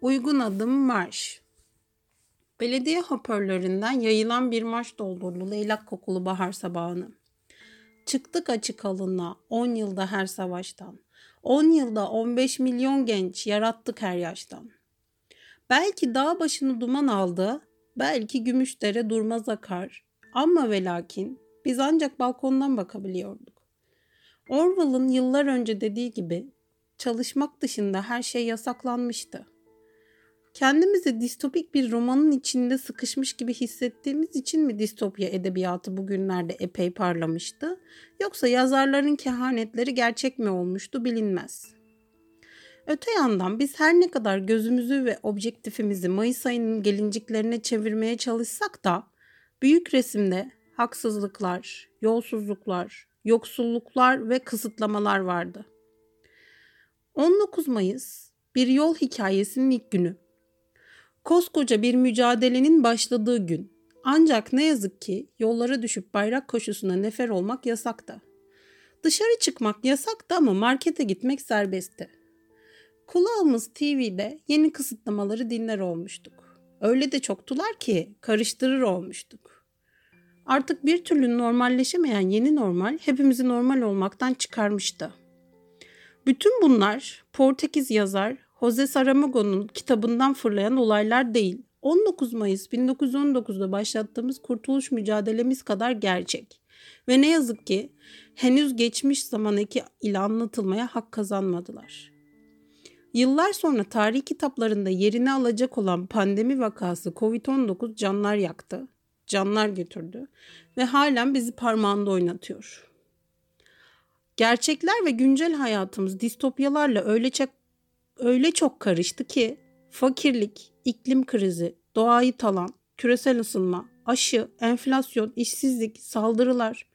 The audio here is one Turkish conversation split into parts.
Uygun adım marş. Belediye hoparlöründen yayılan bir marş doldurdu leylak kokulu bahar sabahını. Çıktık açık alına 10 yılda her savaştan. 10 yılda 15 milyon genç yarattık her yaştan. Belki dağ başını duman aldı, belki gümüşdere durmaz akar. Ama ve lakin biz ancak balkondan bakabiliyorduk. Orwell'ın yıllar önce dediği gibi çalışmak dışında her şey yasaklanmıştı. Kendimizi distopik bir romanın içinde sıkışmış gibi hissettiğimiz için mi distopya edebiyatı bugünlerde epey parlamıştı? Yoksa yazarların kehanetleri gerçek mi olmuştu bilinmez. Öte yandan biz her ne kadar gözümüzü ve objektifimizi Mayıs ayının gelinciklerine çevirmeye çalışsak da büyük resimde haksızlıklar, yolsuzluklar, yoksulluklar ve kısıtlamalar vardı. 19 Mayıs bir yol hikayesinin ilk günü. Koskoca bir mücadelenin başladığı gün. Ancak ne yazık ki yollara düşüp bayrak koşusuna nefer olmak yasaktı. Dışarı çıkmak yasaktı ama markete gitmek serbestti. Kulağımız TV'de yeni kısıtlamaları dinler olmuştuk. Öyle de çoktular ki karıştırır olmuştuk. Artık bir türlü normalleşemeyen yeni normal hepimizi normal olmaktan çıkarmıştı. Bütün bunlar Portekiz yazar Jose Saramago'nun kitabından fırlayan olaylar değil. 19 Mayıs 1919'da başlattığımız kurtuluş mücadelemiz kadar gerçek. Ve ne yazık ki henüz geçmiş zaman eki ile anlatılmaya hak kazanmadılar. Yıllar sonra tarih kitaplarında yerini alacak olan pandemi vakası Covid-19 canlar yaktı, canlar götürdü ve halen bizi parmağında oynatıyor. Gerçekler ve güncel hayatımız distopyalarla öyle çok, öyle çok karıştı ki fakirlik, iklim krizi, doğayı talan, küresel ısınma, aşı, enflasyon, işsizlik, saldırılar,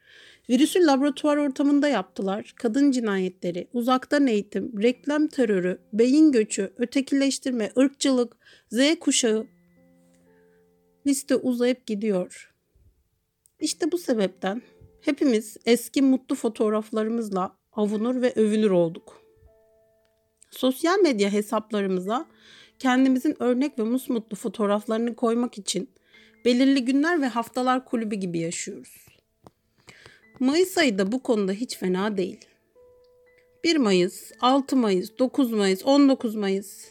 virüsü laboratuvar ortamında yaptılar, kadın cinayetleri, uzaktan eğitim, reklam terörü, beyin göçü, ötekileştirme, ırkçılık, Z kuşağı liste uzayıp gidiyor. İşte bu sebepten Hepimiz eski mutlu fotoğraflarımızla avunur ve övünür olduk. Sosyal medya hesaplarımıza kendimizin örnek ve musmutlu fotoğraflarını koymak için belirli günler ve haftalar kulübü gibi yaşıyoruz. Mayıs ayı da bu konuda hiç fena değil. 1 Mayıs, 6 Mayıs, 9 Mayıs, 19 Mayıs.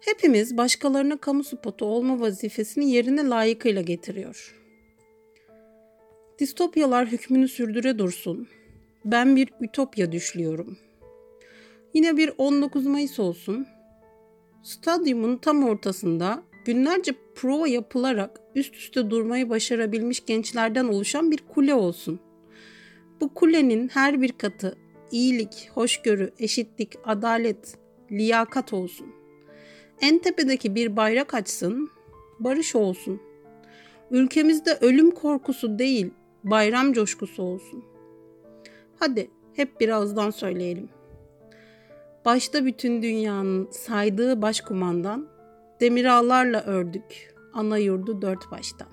Hepimiz başkalarına kamu spotu olma vazifesini yerine layıkıyla getiriyor. Distopyalar hükmünü sürdüre dursun. Ben bir ütopya düşlüyorum. Yine bir 19 Mayıs olsun. Stadyumun tam ortasında günlerce prova yapılarak üst üste durmayı başarabilmiş gençlerden oluşan bir kule olsun. Bu kulenin her bir katı iyilik, hoşgörü, eşitlik, adalet, liyakat olsun. En tepedeki bir bayrak açsın, barış olsun. Ülkemizde ölüm korkusu değil, bayram coşkusu olsun. Hadi hep birazdan söyleyelim. Başta bütün dünyanın saydığı başkumandan demir ağlarla ördük ana yurdu dört baştan.